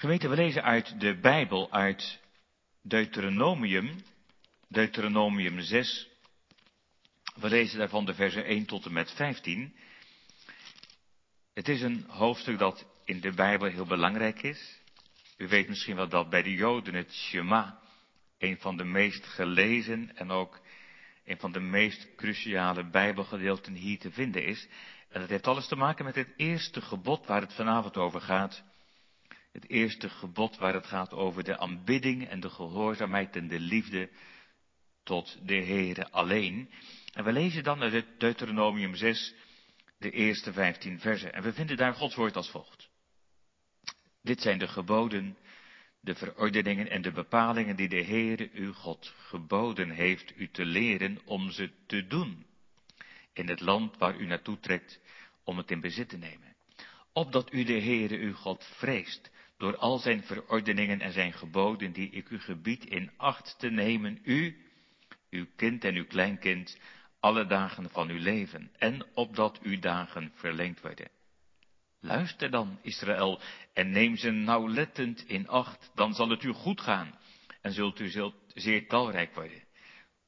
Gemeente, we lezen uit de Bijbel, uit Deuteronomium, Deuteronomium 6. We lezen daarvan de versen 1 tot en met 15. Het is een hoofdstuk dat in de Bijbel heel belangrijk is. U weet misschien wel dat bij de Joden het Shema een van de meest gelezen en ook een van de meest cruciale Bijbelgedeelten hier te vinden is. En dat heeft alles te maken met het eerste gebod waar het vanavond over gaat. Het eerste gebod waar het gaat over de aanbidding en de gehoorzaamheid en de liefde tot de Heere alleen. En we lezen dan uit Deuteronomium 6 de eerste 15 versen. En we vinden daar Gods woord als volgt. Dit zijn de geboden, de verordeningen en de bepalingen die de Heere uw God geboden heeft u te leren om ze te doen. In het land waar u naartoe trekt om het in bezit te nemen. Opdat u de Heere uw God vreest door al zijn verordeningen en zijn geboden die ik u gebied in acht te nemen, u, uw kind en uw kleinkind, alle dagen van uw leven, en opdat uw dagen verlengd worden. Luister dan, Israël, en neem ze nauwlettend in acht, dan zal het u goed gaan, en zult u zeer talrijk worden,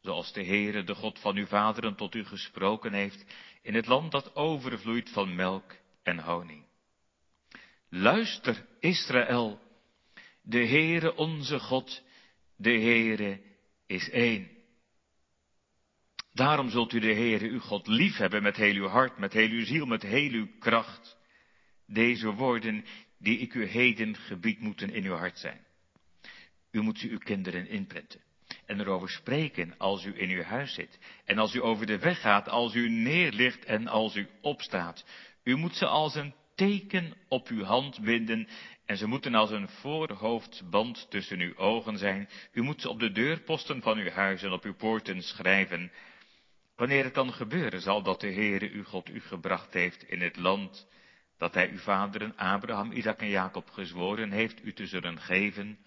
zoals de Heere, de God van uw vaderen, tot u gesproken heeft, in het land dat overvloeit van melk en honing. Luister, Israël, de Heere onze God, de Heere is één. Daarom zult u de Heere uw God lief hebben met heel uw hart, met heel uw ziel, met heel uw kracht. Deze woorden die ik u heden gebied moeten in uw hart zijn. U moet ze uw kinderen inprenten en erover spreken als u in uw huis zit en als u over de weg gaat, als u neerligt en als u opstaat. U moet ze als een teken op uw hand binden en ze moeten als een voorhoofdband tussen uw ogen zijn. U moet ze op de deurposten van uw huis en op uw poorten schrijven. Wanneer het dan gebeuren zal dat de Heere uw God u gebracht heeft in het land dat hij uw vaderen Abraham, Isaac en Jacob gezworen heeft u te zullen geven,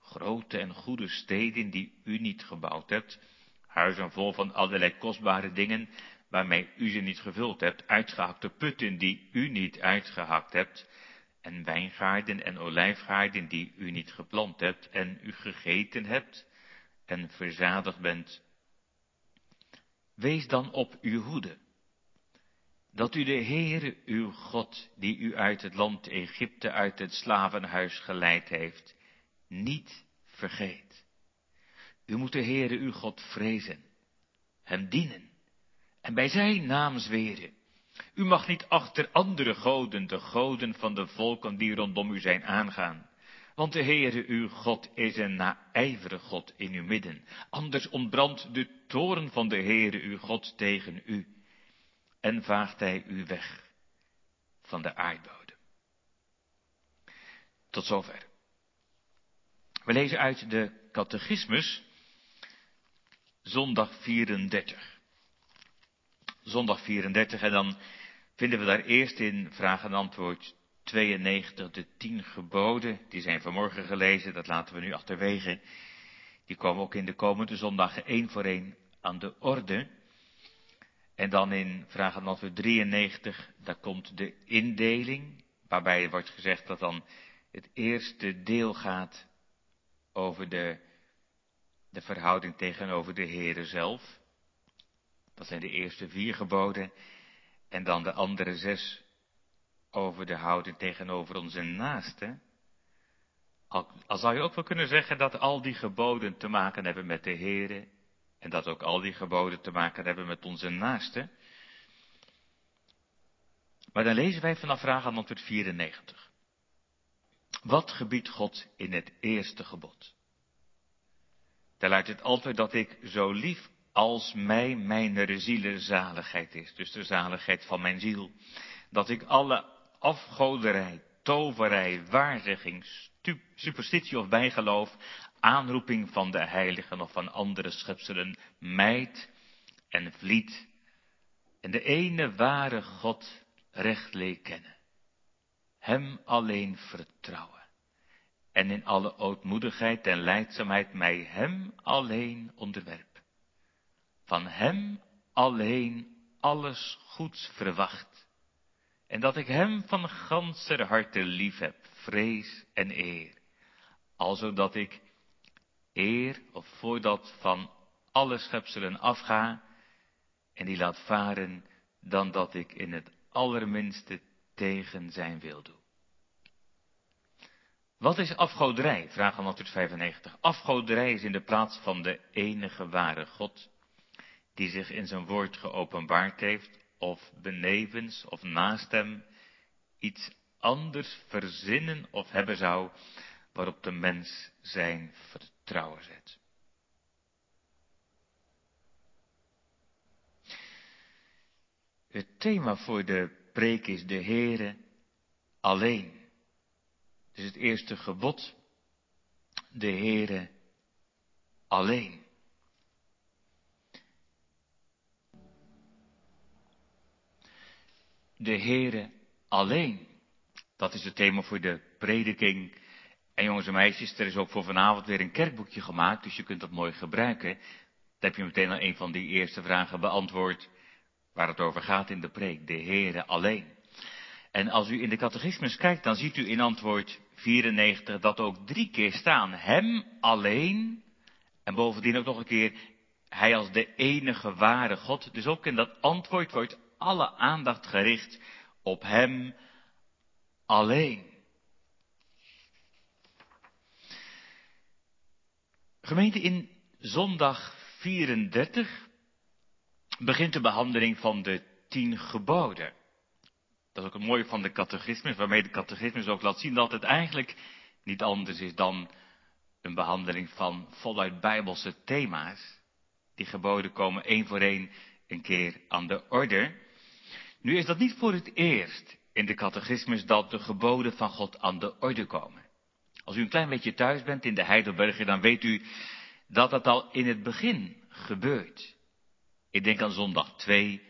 grote en goede steden die u niet gebouwd hebt, huizen vol van allerlei kostbare dingen, waarmee u ze niet gevuld hebt, uitgehakte putten die u niet uitgehakt hebt, en wijngaarden en olijfgaarden die u niet geplant hebt en u gegeten hebt en verzadigd bent. Wees dan op uw hoede, dat u de Heere uw God, die u uit het land Egypte, uit het slavenhuis geleid heeft, niet vergeet. U moet de Heere uw God vrezen, hem dienen en bij zijn naam zweren. U mag niet achter andere goden, de goden van de volken die rondom u zijn aangaan. Want de Heere uw God is een naijvere God in uw midden. Anders ontbrandt de toren van de Heere uw God tegen u. En vaagt hij u weg van de aardbodem. Tot zover. We lezen uit de catechismus, zondag 34 zondag 34 en dan vinden we daar eerst in vraag en antwoord 92 de tien geboden. Die zijn vanmorgen gelezen, dat laten we nu achterwege. Die komen ook in de komende zondagen één voor één aan de orde. En dan in vraag en antwoord 93, daar komt de indeling, waarbij wordt gezegd dat dan het eerste deel gaat over de, de verhouding tegenover de Heere zelf. Dat zijn de eerste vier geboden. En dan de andere zes over de houding tegenover onze naaste. Al, zou je ook wel kunnen zeggen dat al die geboden te maken hebben met de Here. En dat ook al die geboden te maken hebben met onze naaste. Maar dan lezen wij vanaf vraag aan antwoord 94. Wat gebiedt God in het eerste gebod? Daar luidt het altijd dat ik zo lief als mij mijn ziele zaligheid is, dus de zaligheid van mijn ziel, dat ik alle afgoderij, toverij, waarzeging, superstitie of bijgeloof, aanroeping van de heiligen of van andere schepselen, mijt en vliet en de ene ware God recht leek kennen, hem alleen vertrouwen en in alle ootmoedigheid en leidzaamheid mij hem alleen onderwerpen van Hem alleen alles goeds verwacht En dat ik hem van ganser harte lief heb, vrees en eer. Alzo dat ik eer of voordat van alle schepselen afga en die laat varen dan dat ik in het allerminste tegen zijn wil doe. Wat is afgoderij? Vraag 195. Afgoderij is in de plaats van de enige ware God, die zich in zijn woord geopenbaard heeft, of benevens of naast hem iets anders verzinnen of hebben zou, waarop de mens zijn vertrouwen zet. Het thema voor de preek is de Heere alleen. Dus het eerste gebod, de Heere alleen. De Heere alleen. Dat is het thema voor de prediking. En jongens en meisjes, er is ook voor vanavond weer een kerkboekje gemaakt, dus je kunt dat mooi gebruiken. Dan heb je meteen al een van die eerste vragen beantwoord waar het over gaat in de preek, de Heere alleen. En als u in de catechismus kijkt, dan ziet u in antwoord 94 dat ook drie keer staan, hem alleen, en bovendien ook nog een keer, hij als de enige ware God. Dus ook in dat antwoord wordt alle aandacht gericht op hem alleen. Gemeente in zondag 34 begint de behandeling van de tien geboden. Dat is ook het mooie van de catechismus, waarmee de catechismus ook laat zien dat het eigenlijk niet anders is dan een behandeling van voluit bijbelse thema's. Die geboden komen één voor één een keer aan de orde. Nu is dat niet voor het eerst in de catechismus dat de geboden van God aan de orde komen. Als u een klein beetje thuis bent in de Heidelberger, dan weet u dat dat al in het begin gebeurt. Ik denk aan zondag 2.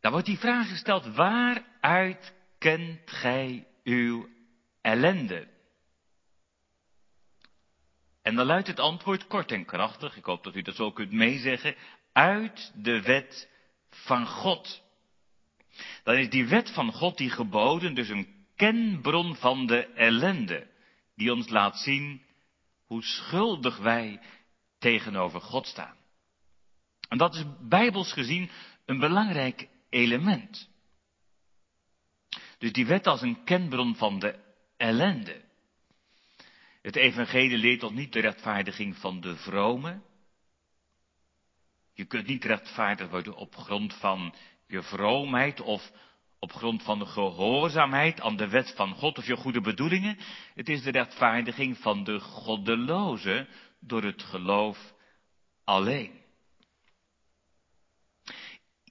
Daar wordt die vraag gesteld, waaruit kent gij uw ellende? En dan luidt het antwoord kort en krachtig, ik hoop dat u dat zo kunt meezeggen, uit de wet van God. Dan is die wet van God, die geboden, dus een kenbron van de ellende, die ons laat zien hoe schuldig wij tegenover God staan. En dat is bijbels gezien een belangrijk element. Dus die wet als een kenbron van de ellende. Het evangelie leert ons niet de rechtvaardiging van de vrome. Je kunt niet rechtvaardig worden op grond van je vroomheid of op grond van de gehoorzaamheid aan de wet van God of je goede bedoelingen. Het is de rechtvaardiging van de goddeloze door het geloof alleen.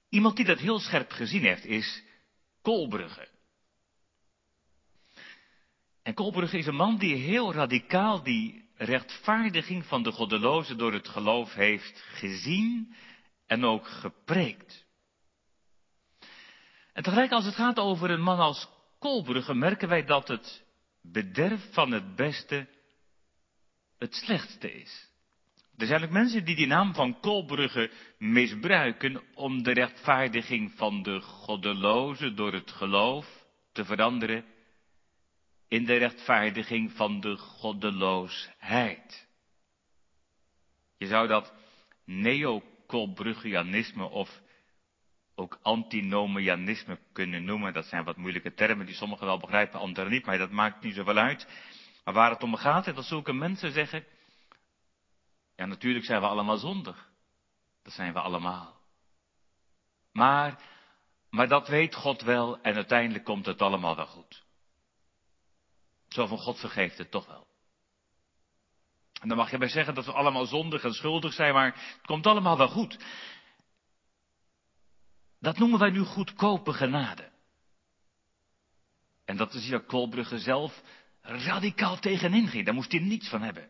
Iemand die dat heel scherp gezien heeft is Kolbrugge. En Kolbrugge is een man die heel radicaal die rechtvaardiging van de goddeloze door het geloof heeft gezien en ook gepreekt. En tegelijk als het gaat over een man als Kolbrugge merken wij dat het bederf van het beste het slechtste is. Er zijn ook mensen die die naam van Kolbrugge misbruiken om de rechtvaardiging van de goddeloze door het geloof te veranderen in de rechtvaardiging van de goddeloosheid. Je zou dat neo-Kolbruggianisme of ook antinomianisme kunnen noemen. Dat zijn wat moeilijke termen die sommigen wel begrijpen, anderen niet, maar dat maakt niet zoveel uit. Maar waar het om gaat, is dat zulke mensen zeggen, ja, natuurlijk zijn we allemaal zondig. Dat zijn we allemaal. Maar, maar dat weet God wel en uiteindelijk komt het allemaal wel goed. Zo van God vergeeft het toch wel. En dan mag je bij zeggen dat we allemaal zondig en schuldig zijn, maar het komt allemaal wel goed. Dat noemen wij nu goedkope genade. En dat is hier Kolbrugge zelf radicaal tegenin ging. Daar moest hij niets van hebben.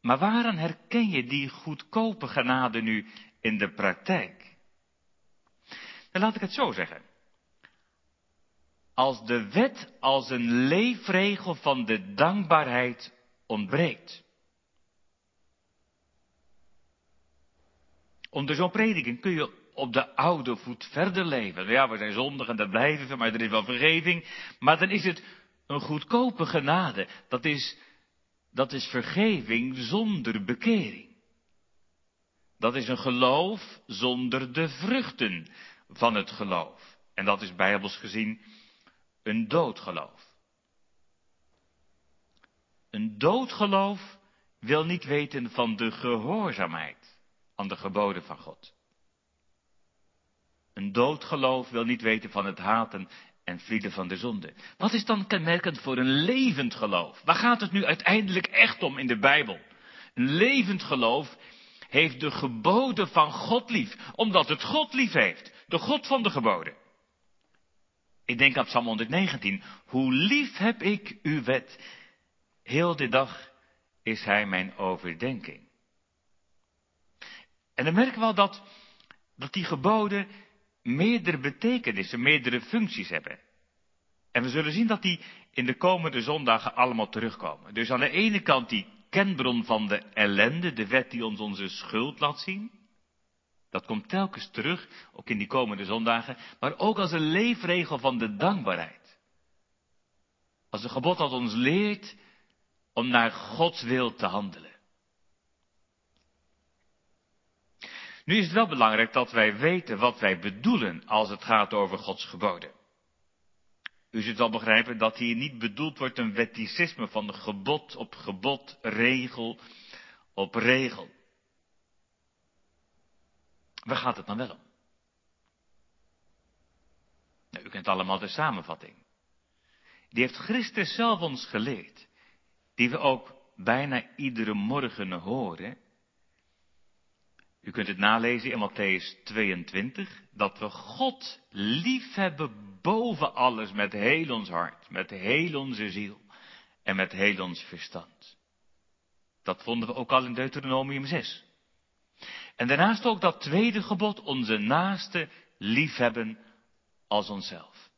Maar waaraan herken je die goedkope genade nu in de praktijk? Dan laat ik het zo zeggen. Als de wet als een leefregel van de dankbaarheid ontbreekt. Onder zo'n prediking kun je op de oude voet verder leven. Ja, we zijn zondig en dat blijven we, maar er is wel vergeving. Maar dan is het een goedkope genade. Dat is, dat is vergeving zonder bekering. Dat is een geloof zonder de vruchten van het geloof. En dat is bijbels gezien een doodgeloof. Een doodgeloof wil niet weten van de gehoorzaamheid aan de geboden van God. Een doodgeloof wil niet weten van het haten en vlieden van de zonde. Wat is dan kenmerkend voor een levend geloof? Waar gaat het nu uiteindelijk echt om in de Bijbel? Een levend geloof heeft de geboden van God lief, omdat het God lief heeft, de God van de geboden. Ik denk aan Psalm 119. Hoe lief heb ik uw wet. Heel de dag is hij mijn overdenking. En dan merken we wel dat, dat die geboden meerdere betekenissen, meerdere functies hebben. En we zullen zien dat die in de komende zondagen allemaal terugkomen. Dus aan de ene kant die kenbron van de ellende, de wet die ons onze schuld laat zien. Dat komt telkens terug, ook in die komende zondagen, maar ook als een leefregel van de dankbaarheid. Als een gebod dat ons leert om naar Gods wil te handelen. Nu is het wel belangrijk dat wij weten wat wij bedoelen als het gaat over Gods geboden. U zult wel begrijpen dat hier niet bedoeld wordt een wetticisme van gebod op gebod, regel op regel. Waar gaat het dan wel om? Nou, u kent allemaal de samenvatting. Die heeft Christus zelf ons geleerd. Die we ook bijna iedere morgen horen. U kunt het nalezen in Matthäus 22, dat we God lief hebben boven alles met heel ons hart, met heel onze ziel en met heel ons verstand. Dat vonden we ook al in Deuteronomium 6. En daarnaast ook dat tweede gebod, onze naaste liefhebben als onszelf.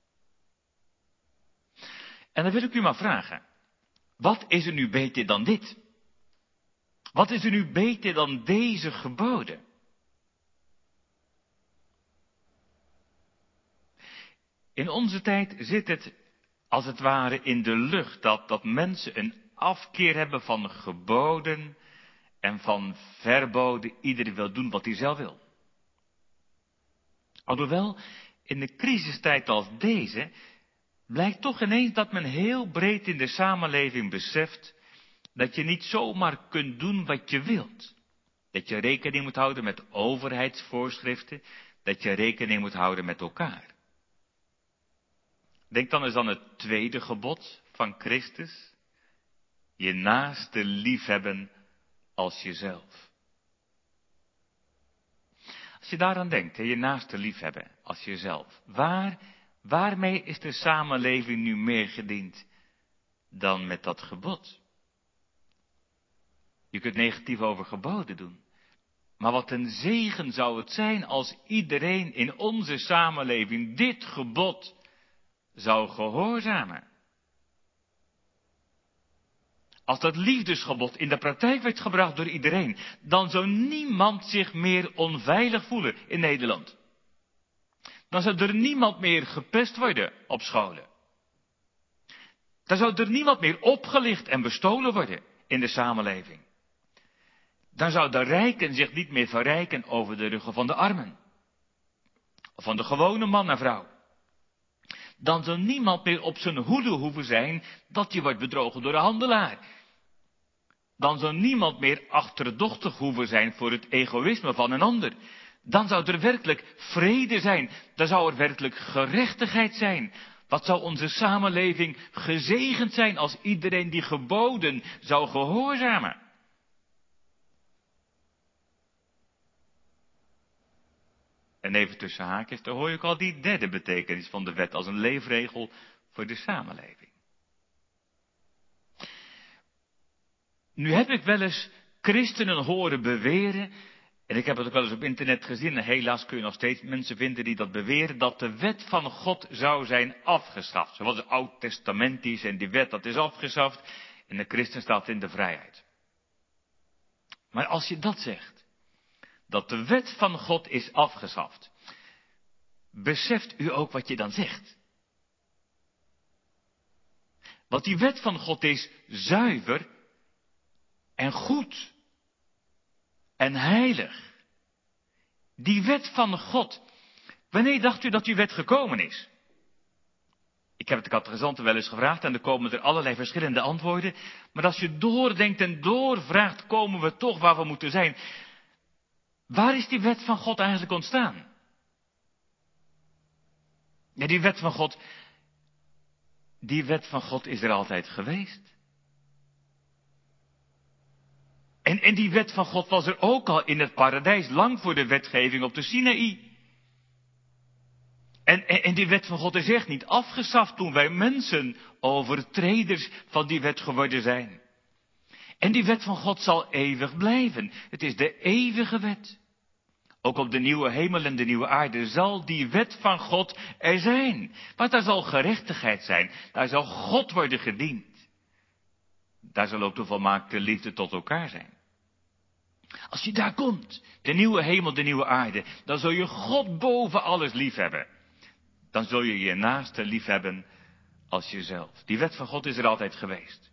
En dan wil ik u maar vragen, wat is er nu beter dan dit? Wat is er nu beter dan deze geboden? In onze tijd zit het als het ware in de lucht dat, dat mensen een afkeer hebben van geboden en van verboden. Iedereen wil doen wat hij zelf wil. Alhoewel, in de crisistijd als deze, blijkt toch ineens dat men heel breed in de samenleving beseft dat je niet zomaar kunt doen wat je wilt. Dat je rekening moet houden met overheidsvoorschriften, dat je rekening moet houden met elkaar. Denk dan eens aan het tweede gebod van Christus. Je naaste liefhebben als jezelf. Als je daaraan denkt, je naaste liefhebben als jezelf. Waar, waarmee is de samenleving nu meer gediend dan met dat gebod? Je kunt negatief over geboden doen. Maar wat een zegen zou het zijn als iedereen in onze samenleving dit gebod zou gehoorzamen. Als dat liefdesgebod in de praktijk werd gebracht door iedereen, dan zou niemand zich meer onveilig voelen in Nederland. Dan zou er niemand meer gepest worden op scholen. Dan zou er niemand meer opgelicht en bestolen worden in de samenleving. Dan zou de rijken zich niet meer verrijken over de ruggen van de armen. Van de gewone man en vrouw dan zal niemand meer op zijn hoede hoeven zijn dat je wordt bedrogen door de handelaar. Dan zal niemand meer achterdochtig hoeven zijn voor het egoïsme van een ander. Dan zou er werkelijk vrede zijn. Dan zou er werkelijk gerechtigheid zijn. Wat zou onze samenleving gezegend zijn als iedereen die geboden zou gehoorzamen? En even tussen haakjes, daar hoor ook al die derde betekenis van de wet als een leefregel voor de samenleving. Nu heb ik wel eens christenen horen beweren, en ik heb het ook wel eens op internet gezien, en helaas kun je nog steeds mensen vinden die dat beweren, dat de wet van God zou zijn afgeschaft. Zoals het Oud Testament is en die wet dat is afgeschaft, en de christen staat in de vrijheid. Maar als je dat zegt, dat de wet van God is afgeschaft. Beseft u ook wat je dan zegt? Want die wet van God is zuiver en goed en heilig. Die wet van God. Wanneer dacht u dat die wet gekomen is? Ik heb het de catechisanten wel eens gevraagd en er komen er allerlei verschillende antwoorden. Maar als je doordenkt en doorvraagt, komen we toch waar we moeten zijn. Waar is die wet van God eigenlijk ontstaan? Ja, die wet van God, die wet van God is er altijd geweest. En, die wet van God was er ook al in het paradijs, lang voor de wetgeving op de Sinaï. En, en, en, die wet van God is echt niet afgeschaft toen wij mensen overtreders van die wet geworden zijn. En die wet van God zal eeuwig blijven. Het is de eeuwige wet. Ook op de nieuwe hemel en de nieuwe aarde zal die wet van God er zijn. Maar daar zal gerechtigheid zijn. Daar zal God worden gediend. Daar zal ook de volmaakte liefde tot elkaar zijn. Als je daar komt, de nieuwe hemel, de nieuwe aarde, dan zul je God boven alles lief hebben. Dan zul je je naaste lief hebben als jezelf. Die wet van God is er altijd geweest.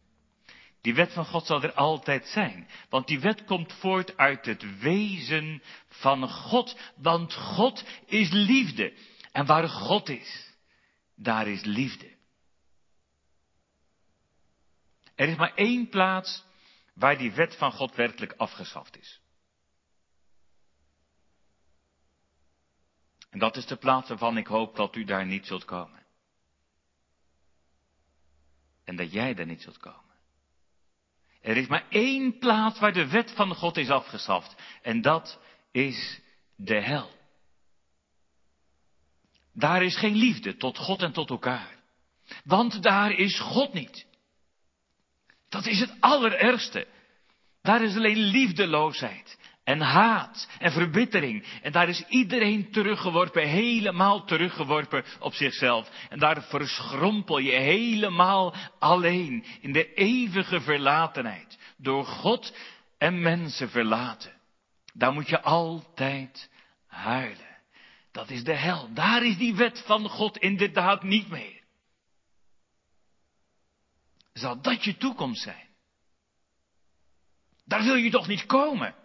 Die wet van God zal er altijd zijn. Want die wet komt voort uit het wezen van God. Want God is liefde. En waar God is, daar is liefde. Er is maar één plaats waar die wet van God werkelijk afgeschaft is. En dat is de plaats waarvan ik hoop dat u daar niet zult komen. En dat jij daar niet zult komen. Er is maar één plaats waar de wet van God is afgeschaft. En dat is de hel. Daar is geen liefde tot God en tot elkaar. Want daar is God niet. Dat is het allerergste. Daar is alleen liefdeloosheid en haat en verbittering. En daar is iedereen teruggeworpen, helemaal teruggeworpen op zichzelf. En daar verschrompel je helemaal alleen in de eeuwige verlatenheid. Door God en mensen verlaten. Daar moet je altijd huilen. Dat is de hel. Daar is die wet van God inderdaad niet meer. Zal dat je toekomst zijn? Daar wil je toch niet komen?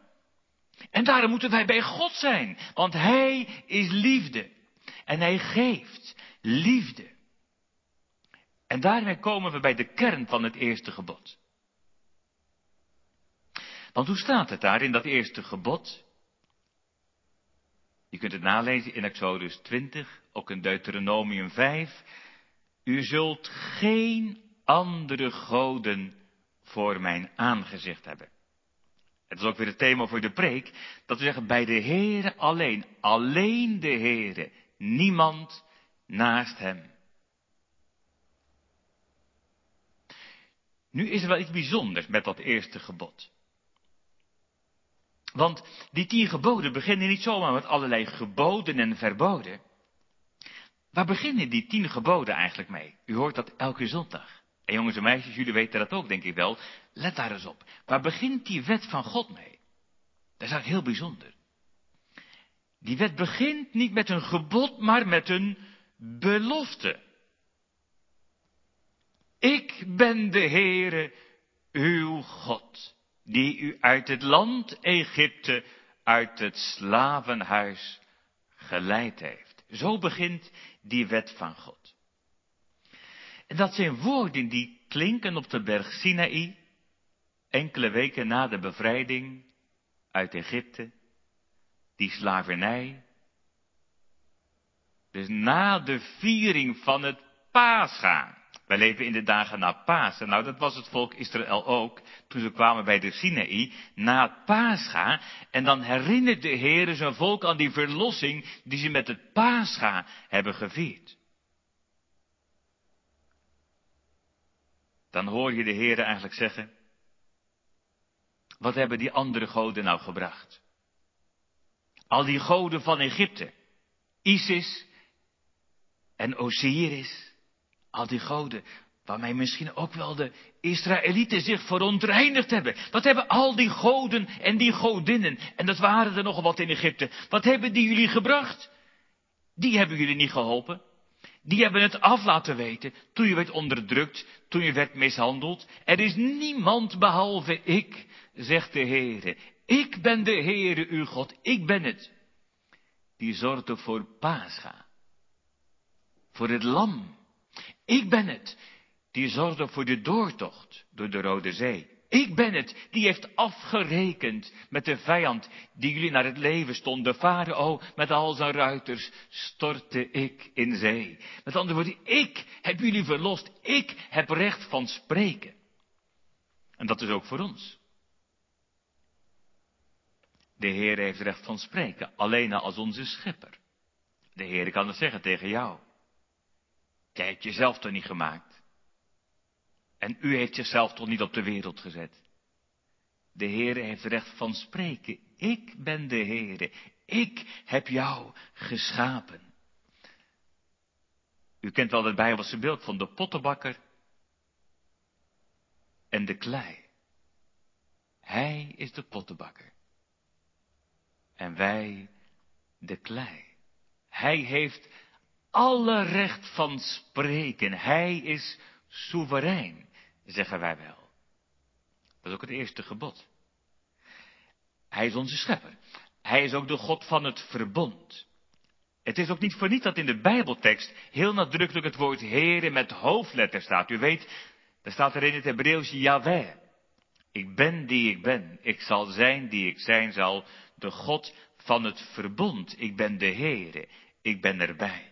En daarom moeten wij bij God zijn, want Hij is liefde. En Hij geeft liefde. En daarmee komen we bij de kern van het eerste gebod. Want hoe staat het daar in dat eerste gebod? Je kunt het nalezen in Exodus 20, ook in Deuteronomium 5. U zult geen andere goden voor mijn aangezicht hebben. Het is ook weer het thema voor de preek, dat we zeggen bij de Heere alleen, alleen de Heere, niemand naast hem. Nu is er wel iets bijzonders met dat eerste gebod. Want die tien geboden beginnen niet zomaar met allerlei geboden en verboden. Waar beginnen die tien geboden eigenlijk mee? U hoort dat elke zondag. En jongens en meisjes, jullie weten dat ook, denk ik wel. Let daar eens op. Waar begint die wet van God mee? Dat is eigenlijk heel bijzonder. Die wet begint niet met een gebod, maar met een belofte. Ik ben de Heere, uw God, die u uit het land Egypte, uit het slavenhuis geleid heeft. Zo begint die wet van God. En dat zijn woorden die klinken op de berg Sinaï, enkele weken na de bevrijding uit Egypte, die slavernij. Dus na de viering van het Pascha. Wij leven in de dagen na Pasen. Nou, dat was het volk Israël ook, toen ze kwamen bij de Sinaï, na het Pascha. En dan herinnert de Heer zijn volk aan die verlossing die ze met het Pascha hebben gevierd. Dan hoor je de Heer eigenlijk zeggen, wat hebben die andere goden nou gebracht? Al die goden van Egypte, Isis en Osiris, al die goden, Waarmee misschien ook wel de Israëlieten zich verontreinigd hebben. Wat hebben al die goden en die godinnen, en dat waren er nogal wat in Egypte, wat hebben die jullie gebracht? Die hebben jullie niet geholpen. Die hebben het af laten weten toen je werd onderdrukt, toen je werd mishandeld. Er is niemand behalve ik, zegt de Heere. Ik ben de Heere uw God, ik ben het. Die zorgde voor Pascha. Voor het lam. Ik ben het. Die zorgde voor de doortocht door de Rode Zee. Ik ben het die heeft afgerekend met de vijand die jullie naar het leven stond. De farao met al zijn ruiters stortte ik in zee. Met andere woorden, ik heb jullie verlost. Ik heb recht van spreken. En dat is ook voor ons. De Heer heeft recht van spreken, alleen als onze schepper. De Heer kan het zeggen tegen jou. Jij hebt jezelf toch niet gemaakt. En u heeft zichzelf toch niet op de wereld gezet. De Heer heeft recht van spreken. Ik ben de Heer. Ik heb jou geschapen. U kent wel het Bijbelse beeld van de pottenbakker en de klei. Hij is de pottenbakker en wij de klei. Hij heeft alle recht van spreken. Hij is soeverein, zeggen wij wel. Dat is ook het eerste gebod. Hij is onze schepper. Hij is ook de God van het verbond. Het is ook niet voor niet dat in de Bijbeltekst heel nadrukkelijk het woord Heere met hoofdletter staat. U weet, daar staat er in het Hebreeuws Yahweh. Ik ben die ik ben. Ik zal zijn die ik zijn zal de God van het verbond. Ik ben de Heere, ik ben erbij.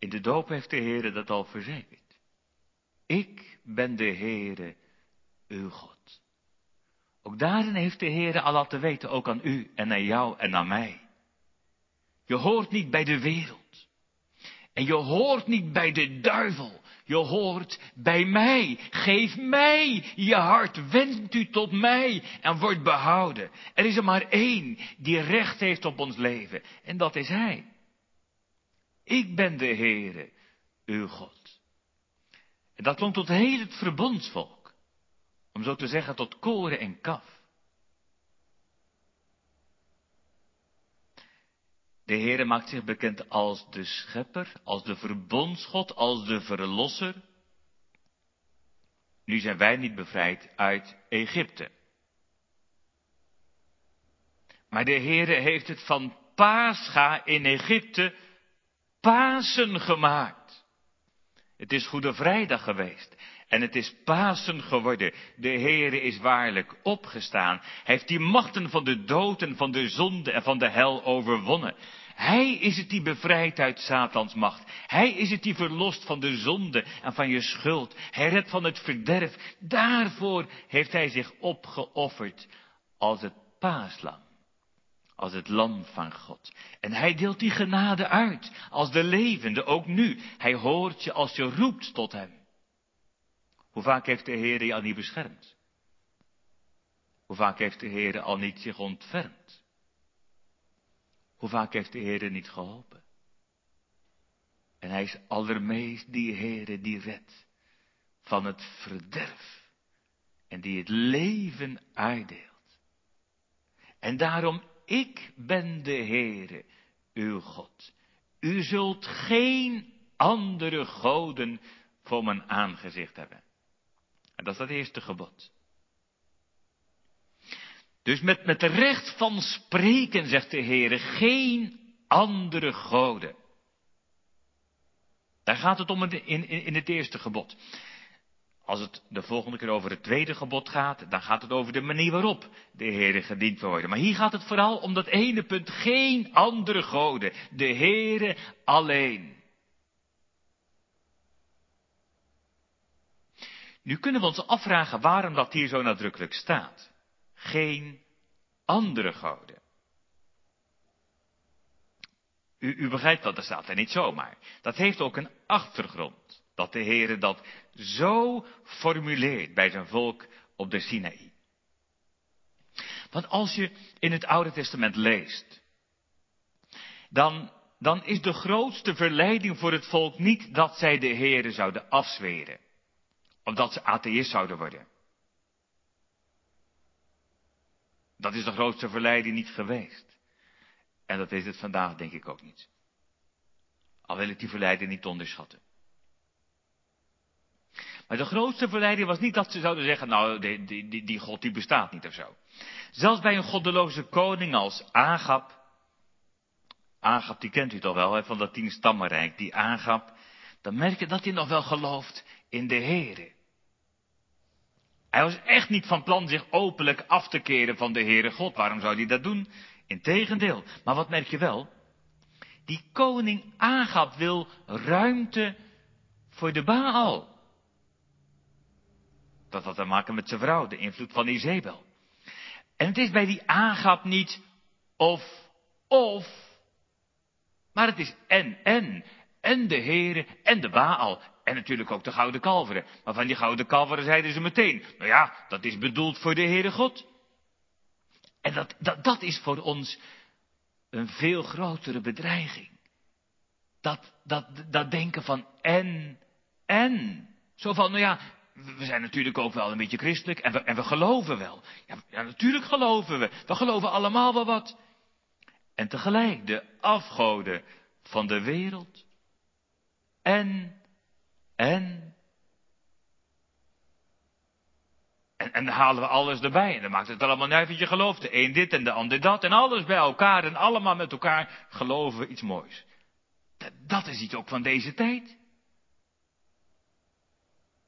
In de doop heeft de Heere dat al verzekerd. Ik ben de Heere, uw God. Ook daarin heeft de Heere al laten weten, ook aan u en aan jou en aan mij. Je hoort niet bij de wereld. En je hoort niet bij de duivel. Je hoort bij mij. Geef mij je hart. Wend u tot mij en word behouden. Er is er maar één die recht heeft op ons leven. En dat is Hij. Ik ben de Heere, uw God. En dat klonk tot heel het verbondsvolk. Om zo te zeggen tot koren en kaf. De Heere maakt zich bekend als de schepper, als de verbondsgod, als de verlosser. Nu zijn wij niet bevrijd uit Egypte. Maar de Heere heeft het van Pascha in Egypte Pasen gemaakt. Het is Goede Vrijdag geweest. En het is Pasen geworden. De Heere is waarlijk opgestaan. Hij heeft die machten van de dood en van de zonde en van de hel overwonnen. Hij is het die bevrijdt uit Satans macht. Hij is het die verlost van de zonde en van je schuld. Hij redt van het verderf. Daarvoor heeft hij zich opgeofferd als het paaslam. Als het lam van God. En hij deelt die genade uit. Als de levende, ook nu. Hij hoort je als je roept tot hem. Hoe vaak heeft de Heer je al niet beschermd? Hoe vaak heeft de Heer al niet zich ontfermd? Hoe vaak heeft de Heer niet geholpen? En hij is allermeest die Heere die redt van het verderf en die het leven uitdeelt. En daarom, ik ben de Heere, uw God. U zult geen andere goden voor mijn aangezicht hebben. En dat is het eerste gebod. Dus met, met recht van spreken, zegt de Heer, geen andere goden. Daar gaat het om in, in het eerste gebod. Als het de volgende keer over het tweede gebod gaat, dan gaat het over de manier waarop de Heere gediend worden. Maar hier gaat het vooral om dat ene punt, geen andere goden, de Heere alleen. Nu kunnen we ons afvragen waarom dat hier zo nadrukkelijk staat geen andere goden. U, u begrijpt dat, dat staat er niet zomaar. Dat heeft ook een achtergrond. Dat de Heere dat zo formuleert bij zijn volk op de Sinaï. Want als je in het Oude Testament leest, dan dan is de grootste verleiding voor het volk niet dat zij de Heeren zouden afzweren. Of dat ze atheïst zouden worden. Dat is de grootste verleiding niet geweest. En dat is het vandaag denk ik ook niet. Al wil ik die verleiding niet onderschatten. Maar de grootste verleiding was niet dat ze zouden zeggen, nou, die, die, die, God die bestaat niet of zo. Zelfs bij een goddeloze koning als Agap. Agap, die kent u toch wel, hè, van dat tien stammenrijk. Die Agap, dan merk je dat hij nog wel gelooft in de Heere. Hij was echt niet van plan zich openlijk af te keren van de Heere God. Waarom zou hij dat doen? Integendeel. Maar wat merk je wel? Die koning Agap wil ruimte voor de Baal. Dat had te maken met zijn vrouw, de invloed van Izebel. En het is bij die Agap niet of, of, maar het is en, en. En de Heere en de Baal. En natuurlijk ook de gouden kalveren. Maar van die gouden kalveren zeiden ze meteen, nou ja, dat is bedoeld voor de Heere God. En dat, dat, dat is voor ons een veel grotere bedreiging. Dat, dat, dat denken van en, en. Zo van, nou ja, we zijn natuurlijk ook wel een beetje christelijk en we, en we geloven wel. Ja, ja, natuurlijk geloven we. We geloven allemaal wel wat. En tegelijk de afgoden van de wereld. En, en. En, en dan halen we alles erbij. En dan maakt het allemaal uit wat je gelooft. De een dit en de ander dat. En alles bij elkaar. En allemaal met elkaar geloven we iets moois. Dat, dat is iets ook van deze tijd.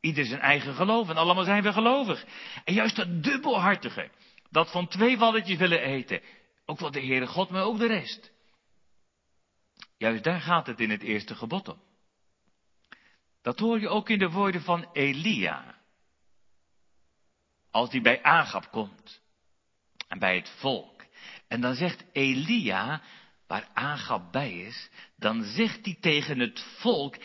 Ieder zijn eigen geloof en allemaal zijn we gelovig. En juist dat dubbelhartige, dat van twee walletjes willen eten, ook wel de Heere God, maar ook de rest. Juist daar gaat het in het eerste gebod om. Dat hoor je ook in de woorden van Elia. Als die bij Agap komt. En bij het volk. En dan zegt Elia, waar Agap bij is, dan zegt hij tegen het volk,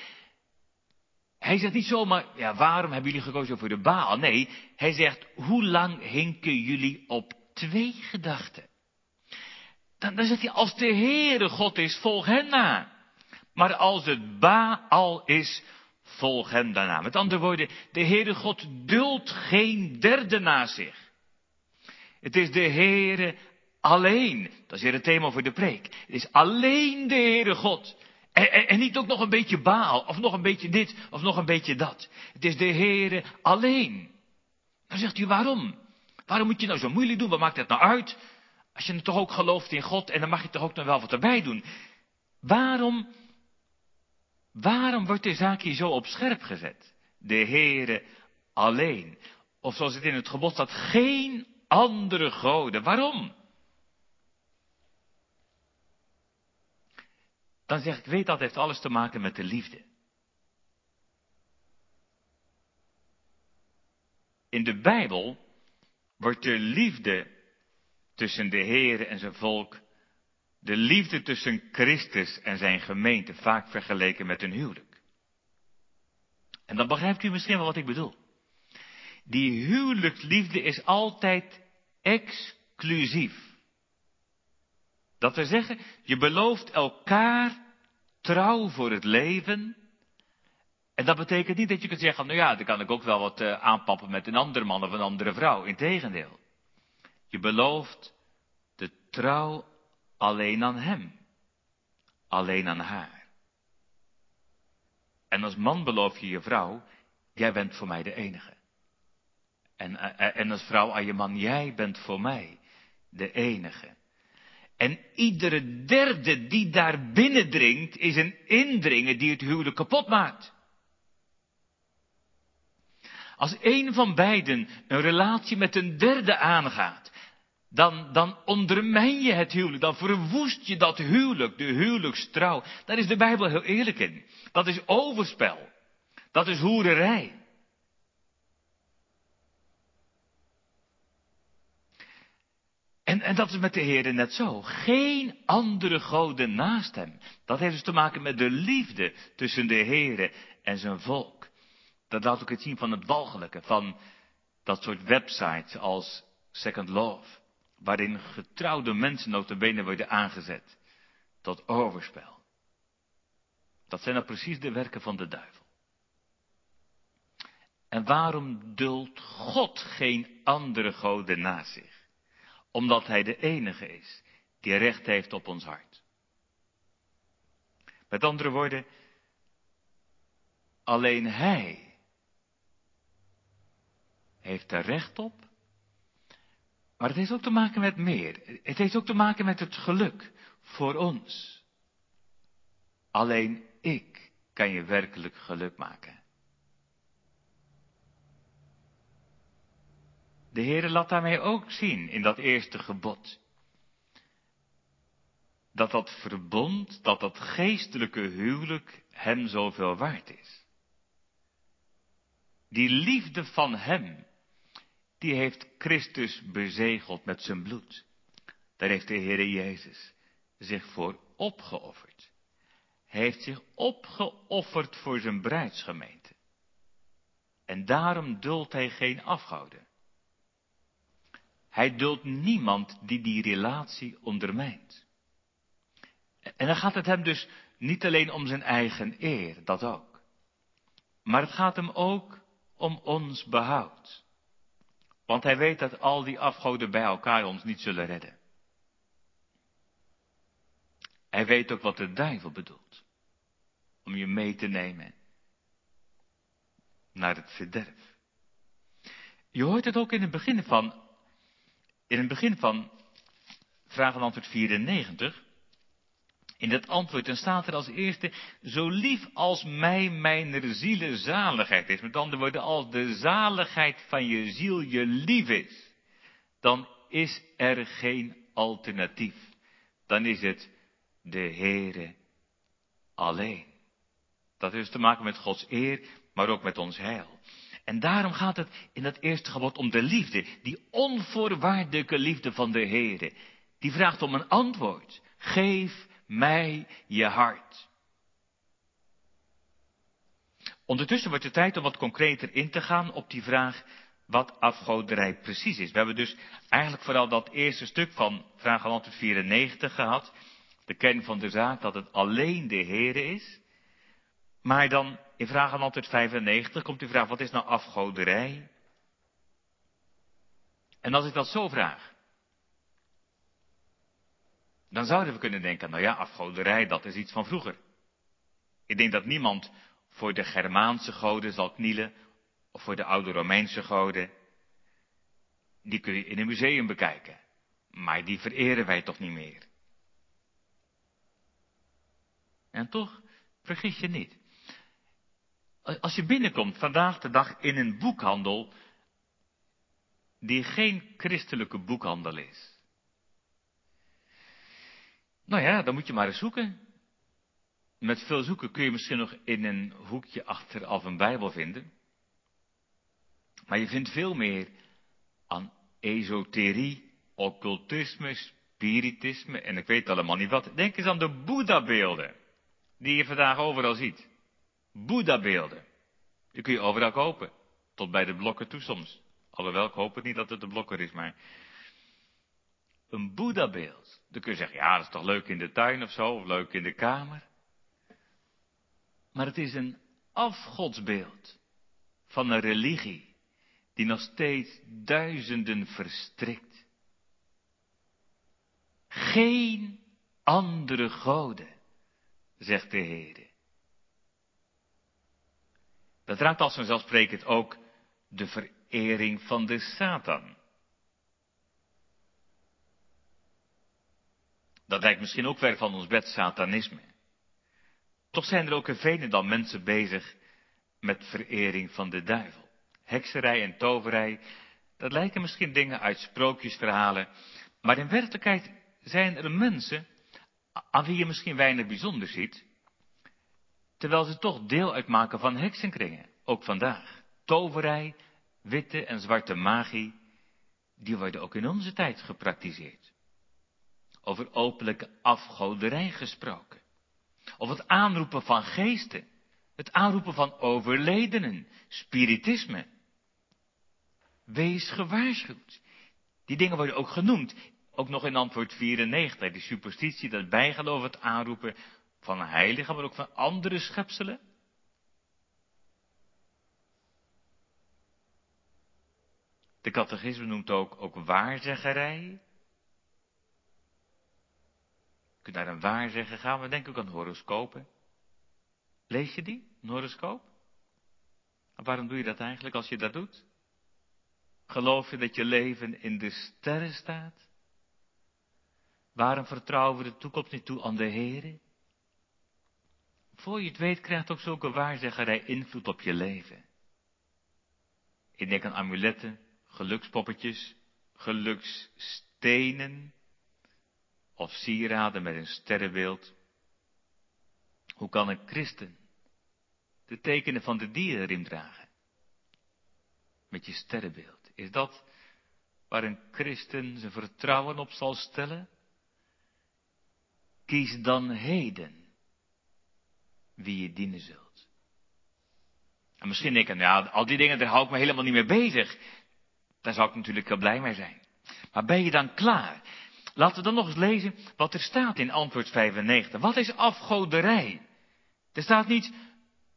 hij zegt niet zomaar, ja, waarom hebben jullie gekozen voor de Baal? Nee, hij zegt, hoe lang hinken jullie op twee gedachten? Dan, zegt hij, als de Heere God is, volg hen na. Maar als het Baal is, volg hen daarna. Met andere woorden, de Heere God duldt geen derde na zich. Het is de Heere alleen. Dat is weer het thema voor de preek. Het is alleen de Heere God en, en, niet ook nog een beetje baal, of nog een beetje dit, of nog een beetje dat. Het is de Heere alleen. Dan zegt u waarom? Waarom moet je nou zo moeilijk doen? Wat maakt het nou uit? Als je toch ook gelooft in God, en dan mag je toch ook nog wel wat erbij doen. Waarom, waarom wordt de zaak hier zo op scherp gezet? De Heere alleen. Of zoals het in het gebod staat, geen andere goden. Waarom? Dan zeg ik, weet dat heeft alles te maken met de liefde. In de Bijbel wordt de liefde tussen de Heer en zijn volk, de liefde tussen Christus en zijn gemeente vaak vergeleken met een huwelijk. En dan begrijpt u misschien wel wat ik bedoel. Die huwelijksliefde is altijd exclusief. Dat wil zeggen, je belooft elkaar trouw voor het leven. En dat betekent niet dat je kunt zeggen, nou ja, dan kan ik ook wel wat uh, aanpappen met een andere man of een andere vrouw. Integendeel. Je belooft de trouw alleen aan hem. Alleen aan haar. En als man beloof je je vrouw, jij bent voor mij de enige. En, uh, en als vrouw aan je man, jij bent voor mij de enige. En iedere derde die daar binnendringt, is een indringer die het huwelijk kapot maakt. Als een van beiden een relatie met een derde aangaat, dan, dan ondermijn je het huwelijk, dan verwoest je dat huwelijk, de huwelijkstrouw. Daar is de Bijbel heel eerlijk in. Dat is overspel. Dat is hoererij. En, en dat is met de Heer net zo. Geen andere goden naast hem. Dat heeft dus te maken met de liefde tussen de Heer en zijn volk. Dat laat ook het zien van het walgelijke, van dat soort websites als Second Love. Waarin getrouwde mensen notabene worden aangezet tot overspel. Dat zijn nou precies de werken van de duivel. En waarom duldt God geen andere goden naast zich? Omdat Hij de enige is die recht heeft op ons hart. Met andere woorden, alleen Hij heeft er recht op. Maar het heeft ook te maken met meer. Het heeft ook te maken met het geluk voor ons. Alleen ik kan je werkelijk geluk maken. De Heere laat daarmee ook zien in dat eerste gebod. Dat dat verbond, dat dat geestelijke huwelijk hem zoveel waard is. Die liefde van hem, die heeft Christus bezegeld met zijn bloed. Daar heeft de Heere Jezus zich voor opgeofferd. Hij heeft zich opgeofferd voor zijn bruidsgemeente. En daarom duldt hij geen afgouden. Hij duldt niemand die die relatie ondermijnt. En dan gaat het hem dus niet alleen om zijn eigen eer, dat ook. Maar het gaat hem ook om ons behoud. Want hij weet dat al die afgoden bij elkaar ons niet zullen redden. Hij weet ook wat de duivel bedoelt. Om je mee te nemen naar het verderf. Je hoort het ook in het begin van in het begin van vraag en antwoord 94, in dat antwoord, dan staat er als eerste, zo lief als mij mijn ziele zaligheid is. Met andere woorden, als de zaligheid van je ziel je lief is, dan is er geen alternatief. Dan is het de Heere alleen. Dat heeft te maken met Gods eer, maar ook met ons heil. En daarom gaat het in dat eerste gebod om de liefde, die onvoorwaardelijke liefde van de Heere. Die vraagt om een antwoord. Geef mij je hart. Ondertussen wordt het tijd om wat concreter in te gaan op die vraag wat afgoderij precies is. We hebben dus eigenlijk vooral dat eerste stuk van vraag 194 gehad. De kern van de zaak dat het alleen de Heere is. Maar dan in vraag 195 komt die vraag, wat is nou afgoderij? En als ik dat zo vraag, dan zouden we kunnen denken, nou ja, afgoderij, dat is iets van vroeger. Ik denk dat niemand voor de Germaanse goden zal knielen, of voor de oude Romeinse goden. Die kun je in een museum bekijken, maar die vereren wij toch niet meer. En toch, vergis je niet. Als je binnenkomt vandaag de dag in een boekhandel die geen christelijke boekhandel is. Nou ja, dan moet je maar eens zoeken. Met veel zoeken kun je misschien nog in een hoekje achteraf een Bijbel vinden. Maar je vindt veel meer aan esoterie, occultisme, spiritisme en ik weet allemaal niet wat. Denk eens aan de Boeddha-beelden die je vandaag overal ziet. Boeddha-beelden. Die kun je overal kopen. Tot bij de blokken toe soms. Alhoewel, ik hoop het niet dat het de blokker is, maar... Een Boeddha-beeld. Dan kun je zeggen, ja, dat is toch leuk in de tuin of zo, of leuk in de kamer. Maar het is een afgodsbeeld van een religie die nog steeds duizenden verstrikt. Geen andere goden, zegt de Heer. Dat raakt als vanzelfsprekend ook de verering van de Satan. Dat lijkt misschien ook ver van ons bed satanisme. Toch zijn er ook in vele dan mensen bezig met verering van de duivel. Hekserij en toverij, dat lijken misschien dingen uit sprookjesverhalen, maar in werkelijkheid zijn er mensen aan wie je misschien weinig bijzonder ziet, terwijl ze toch deel uitmaken van heksenkringen, ook vandaag. Toverij, witte en zwarte magie, die worden ook in onze tijd gepraktiseerd. Over openlijke afgoderij gesproken. Of het aanroepen van geesten. Het aanroepen van overledenen. Spiritisme. Wees gewaarschuwd. Die dingen worden ook genoemd. Ook nog in antwoord 94. Die superstitie, dat bijgeloof, het aanroepen van heiligen, maar ook van andere schepselen? De catechisme noemt ook, ook waarzeggerij. Je kunt naar een waarzegger gaan, maar denk ook aan horoscopen. Lees je die, een horoscoop? Waarom doe je dat eigenlijk als je dat doet? Geloof je dat je leven in de sterren staat? Waarom vertrouwen we de toekomst niet toe aan de Heer? Voor je het weet krijgt ook zulke waarzeggerij invloed op je leven. Ik denk aan amuletten, gelukspoppetjes, geluksstenen of sieraden met een sterrenbeeld. Hoe kan een christen de tekenen van de dierenriem dragen? Met je sterrenbeeld. Is dat waar een christen zijn vertrouwen op zal stellen? Kies dan heden wie je dienen zult. En misschien denk je, nou, al die dingen, daar hou ik me helemaal niet mee bezig. Daar zou ik natuurlijk heel blij mee zijn. Maar ben je dan klaar? Laten we dan nog eens lezen wat er staat in antwoord 95. Wat is afgoderij? Er staat niet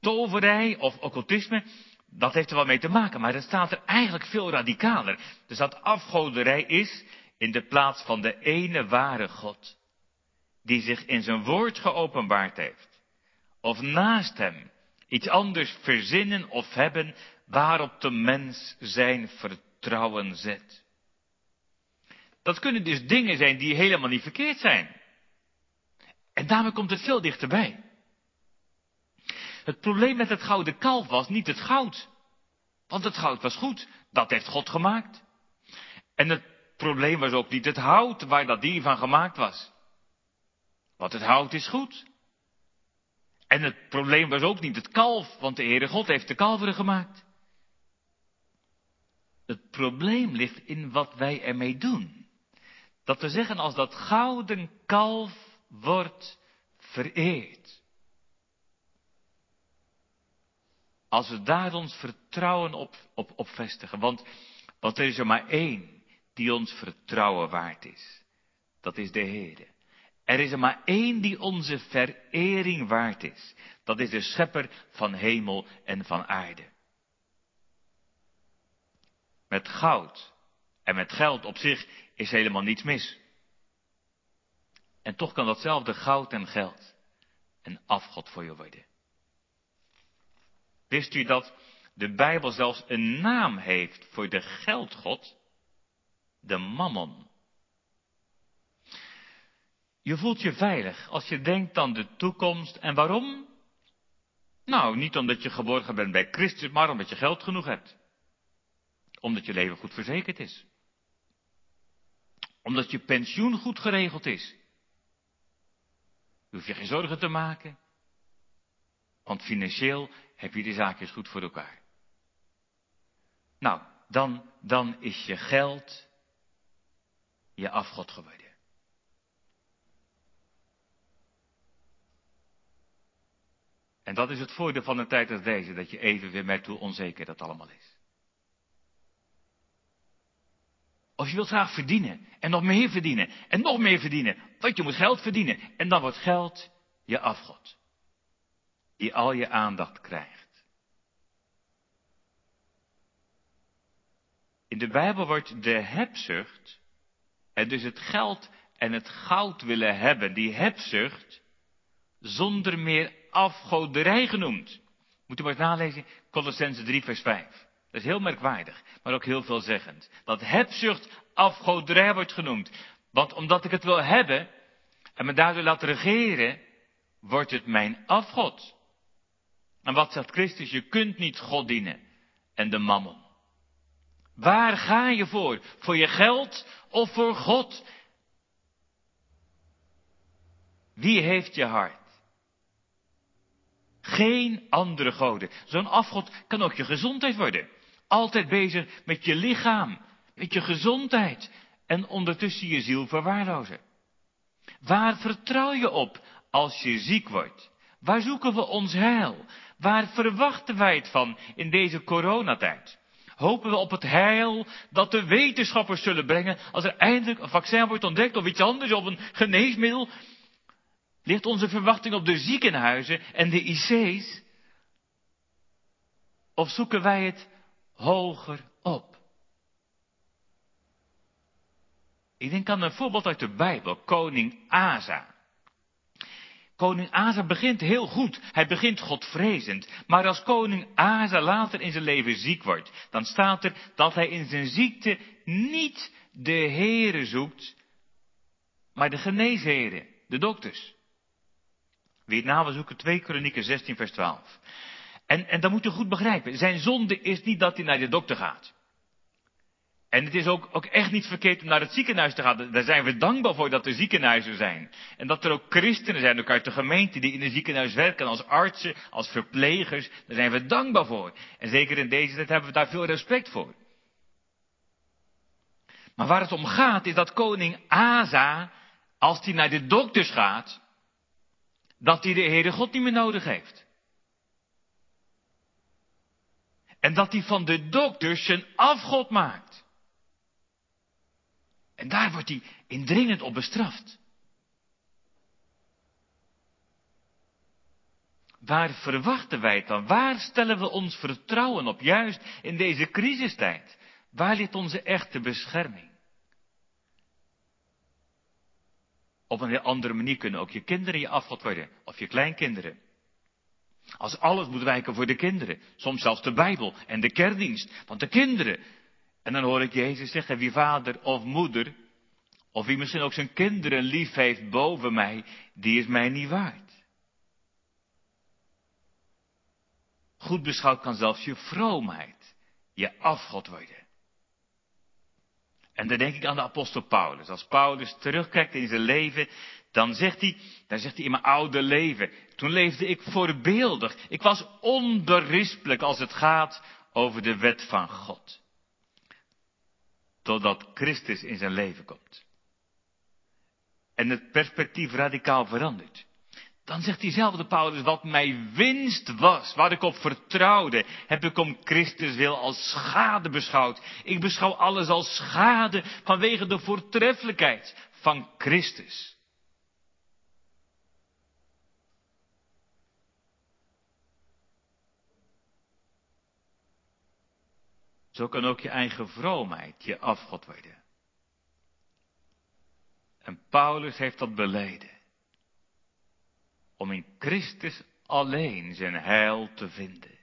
toverij of occultisme. Dat heeft er wel mee te maken, maar er staat er eigenlijk veel radicaler. Er staat afgoderij is in de plaats van de ene ware God. Die zich in zijn woord geopenbaard heeft. Of naast hem iets anders verzinnen of hebben waarop de mens zijn vertrouwen trouwen zet. Dat kunnen dus dingen zijn die helemaal niet verkeerd zijn. En daarmee komt het veel dichterbij. Het probleem met het gouden kalf was niet het goud. Want het goud was goed. Dat heeft God gemaakt. En het probleem was ook niet het hout waar dat dier van gemaakt was. Want het hout is goed. En het probleem was ook niet het kalf, want de Heere God heeft de kalveren gemaakt. Het probleem ligt in wat wij ermee doen. Dat we zeggen als dat gouden kalf wordt vereerd. Als we daar ons vertrouwen op, op, vestigen. Want, want er is er maar één die ons vertrouwen waard is. Dat is de Heer. Er is er maar één die onze verering waard is. Dat is de schepper van hemel en van aarde met goud en met geld op zich is helemaal niets mis. En toch kan datzelfde goud en geld een afgod voor je worden. Wist u dat de Bijbel zelfs een naam heeft voor de geldgod? De mammon. Je voelt je veilig als je denkt aan de toekomst. En waarom? Nou, niet omdat je geborgen bent bij Christus, maar omdat je geld genoeg hebt omdat je leven goed verzekerd is. Omdat je pensioen goed geregeld is. Je hoef je geen zorgen te maken. Want financieel heb je de zaakjes goed voor elkaar. Nou, dan, dan is je geld je afgod geworden. En dat is het voordeel van een tijd als deze, dat je even weer met hoe onzeker dat allemaal is. Of je wilt graag verdienen. En nog meer verdienen. En nog meer verdienen. Want je moet geld verdienen. En dan wordt geld je afgod. Die al je aandacht krijgt. In de Bijbel wordt de hebzucht. En dus het geld en het goud willen hebben. Die hebzucht. Zonder meer afgoderij genoemd. Moet u maar eens nalezen. Colossense 3 vers 5. Dat is heel merkwaardig, maar ook heel veelzeggend. Dat hebzucht afgoderij wordt genoemd. Want omdat ik het wil hebben en me daardoor laat regeren, wordt het mijn afgod. En wat zegt Christus? Je kunt niet God dienen en de mammon. Waar ga je voor? Voor je geld of voor God? Wie heeft je hart? Geen andere goden. Zo'n afgod kan ook je gezondheid worden. Altijd bezig met je lichaam, met je gezondheid en ondertussen je ziel verwaarlozen. Waar vertrouw je op als je ziek wordt? Waar zoeken we ons heil? Waar verwachten wij het van in deze coronatijd? Hopen we op het heil dat de wetenschappers zullen brengen als er eindelijk een vaccin wordt ontdekt of iets anders of een geneesmiddel? Ligt onze verwachting op de ziekenhuizen en de IC's? Of zoeken wij het hoger op? Ik denk aan een voorbeeld uit de Bijbel, koning Asa. Koning Asa begint heel goed. Hij begint godvrezend. Maar als koning Asa later in zijn leven ziek wordt, dan staat er dat hij in zijn ziekte niet de heren zoekt, maar de geneesheren, de dokters. Wie het na wil zoeken, 2 Kronieken 16 vers 12. En, en dan moet u goed begrijpen, zijn zonde is niet dat hij naar de dokter gaat. En het is ook, ook echt niet verkeerd om naar het ziekenhuis te gaan. Daar zijn we dankbaar voor dat er ziekenhuizen zijn. En dat er ook christenen zijn, ook uit de gemeente, die in een ziekenhuis werken als artsen, als verplegers. Daar zijn we dankbaar voor. En zeker in deze tijd hebben we daar veel respect voor. Maar waar het om gaat is dat koning Asa, als hij naar de dokters gaat, dat hij de Heere God niet meer nodig heeft. En dat hij van de dokters zijn afgod maakt. En daar wordt hij indringend op bestraft. Waar verwachten wij het dan? Waar stellen we ons vertrouwen op, juist in deze crisistijd? Waar ligt onze echte bescherming? Op een heel andere manier kunnen ook je kinderen je afgod worden, of je kleinkinderen. Als alles moet wijken voor de kinderen, soms zelfs de Bijbel en de kerkdienst, want de kinderen, en dan hoor ik Jezus zeggen, wie vader of moeder, of wie misschien ook zijn kinderen lief heeft boven mij, die is mij niet waard. Goed beschouwd kan zelfs je vroomheid je afgod worden. En dan denk ik aan de apostel Paulus. Als Paulus terugkijkt in zijn leven, dan zegt hij, dan zegt hij in mijn oude leven, toen leefde ik voorbeeldig. Ik was onberispelijk als het gaat over de wet van God. Totdat Christus in zijn leven komt. En het perspectief radicaal verandert. Dan zegt diezelfde Paulus, wat mij winst was, waar ik op vertrouwde, heb ik om Christus wil als schade beschouwd. Ik beschouw alles als schade vanwege de voortreffelijkheid van Christus. Zo kan ook je eigen vroomheid je afgod worden. En Paulus heeft dat beleden. Om in Christus alleen zijn heil te vinden.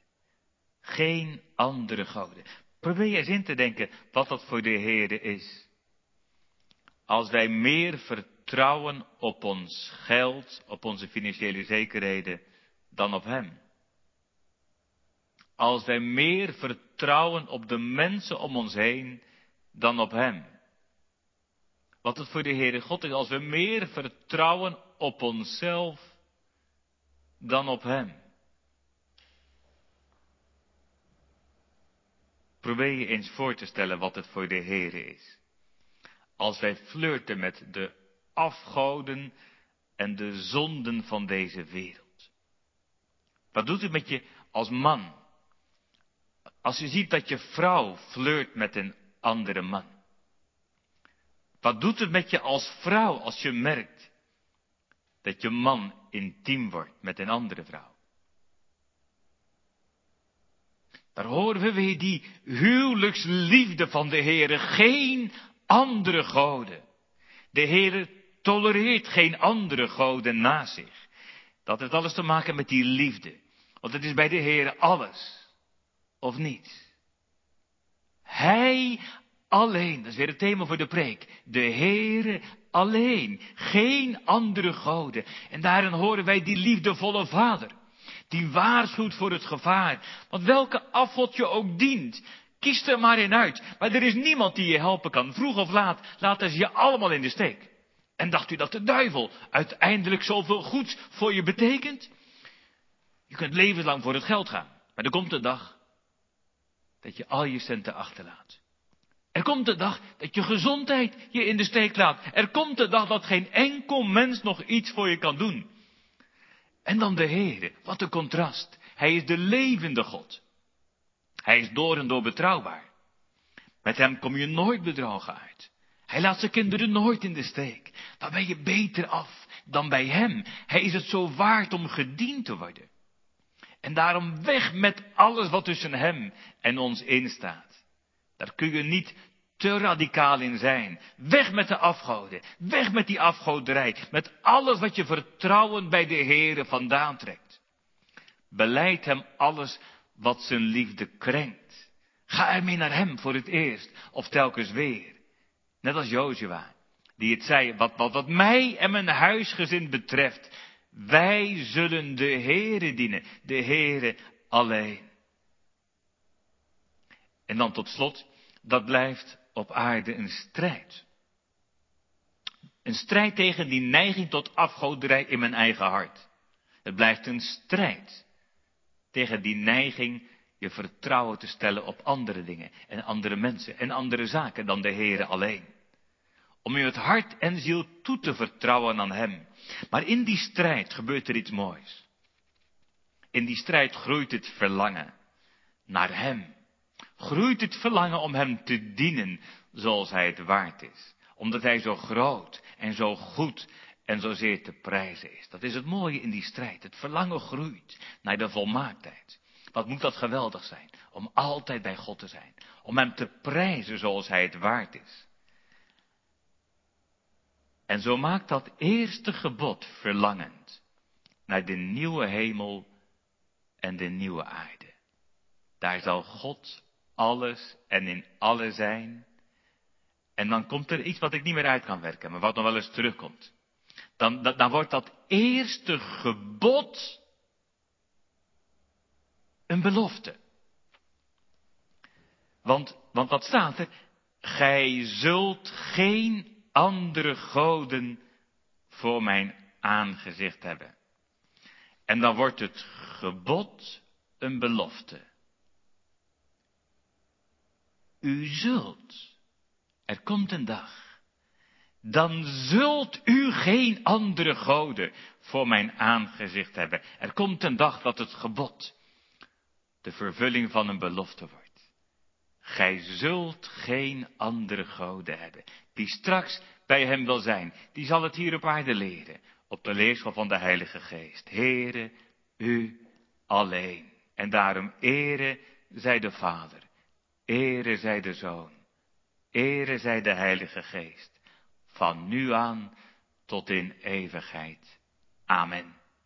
Geen andere goden. Probeer eens in te denken wat dat voor de Heer is. Als wij meer vertrouwen op ons geld, op onze financiële zekerheden, dan op Hem. Als wij meer vertrouwen op de mensen om ons heen dan op Hem. Wat het voor de Heere God is, als we meer vertrouwen op onszelf dan op Hem. Probeer je eens voor te stellen wat het voor de Heere is. Als wij flirten met de afgoden en de zonden van deze wereld. Wat doet het met je als man? Als je ziet dat je vrouw flirt met een andere man. Wat doet het met je als vrouw als je merkt dat je man intiem wordt met een andere vrouw? Daar horen we weer die huwelijksliefde van de Heere. Geen andere goden. De Heere tolereert geen andere goden na zich. Dat heeft alles te maken met die liefde. Want het is bij de Heere alles of niet. Hij alleen, dat is weer het thema voor de preek. De Heere alleen, geen andere goden. En daarin horen wij die liefdevolle Vader, die waarschuwt voor het gevaar. Want welke afgod je ook dient, kies er maar in uit. Maar er is niemand die je helpen kan. Vroeg of laat laten ze je allemaal in de steek. En dacht u dat de duivel uiteindelijk zoveel goeds voor je betekent? Je kunt levenslang voor het geld gaan. Maar er komt een dag dat je al je centen achterlaat. Er komt de dag dat je gezondheid je in de steek laat. Er komt de dag dat geen enkel mens nog iets voor je kan doen. En dan de Heere, wat een contrast. Hij is de levende God. Hij is door en door betrouwbaar. Met hem kom je nooit bedrogen uit. Hij laat zijn kinderen nooit in de steek. Dan ben je beter af dan bij Hem. Hij is het zo waard om gediend te worden. En daarom weg met alles wat tussen Hem en ons instaat. Daar kun je niet te radicaal in zijn. Weg met de afgoden. Weg met die afgoderij. Met alles wat je vertrouwen bij de Heere vandaan trekt. Beleid hem alles wat zijn liefde krenkt. Ga ermee naar hem voor het eerst. Of telkens weer. Net als Jozua. Die het zei, wat, wat, wat mij en mijn huisgezin betreft. Wij zullen de Heere dienen. De Heere alleen. En dan tot slot, dat blijft op aarde een strijd. Een strijd tegen die neiging tot afgoderij in mijn eigen hart. Het blijft een strijd tegen die neiging je vertrouwen te stellen op andere dingen en andere mensen en andere zaken dan de Heere alleen. Om je het hart en ziel toe te vertrouwen aan Hem. Maar in die strijd gebeurt er iets moois. In die strijd groeit het verlangen naar Hem groeit het verlangen om Hem te dienen zoals Hij het waard is. Omdat Hij zo groot en zo goed en zozeer te prijzen is. Dat is het mooie in die strijd. Het verlangen groeit naar de volmaaktheid. Wat moet dat geweldig zijn om altijd bij God te zijn. Om Hem te prijzen zoals Hij het waard is. En zo maakt dat eerste gebod verlangend naar de nieuwe hemel en de nieuwe aarde. Daar zal God alles en in alle zijn. En dan komt er iets wat ik niet meer uit kan werken, maar wat nog wel eens terugkomt. Dan, dan, dan wordt dat eerste gebod een belofte. Want, want wat staat er? Gij zult geen andere goden voor mijn aangezicht hebben. En dan wordt het gebod een belofte. U zult. Er komt een dag. Dan zult u geen andere goden voor mijn aangezicht hebben. Er komt een dag dat het gebod de vervulling van een belofte wordt. Gij zult geen andere goden hebben. Die straks bij hem wil zijn, die zal het hier op aarde leren. Op de leerschool van de Heilige Geest. Heere, u alleen. En daarom ere zij de Vader. Ere zij de Zoon. Ere zij de Heilige Geest. Van nu aan tot in eeuwigheid. Amen.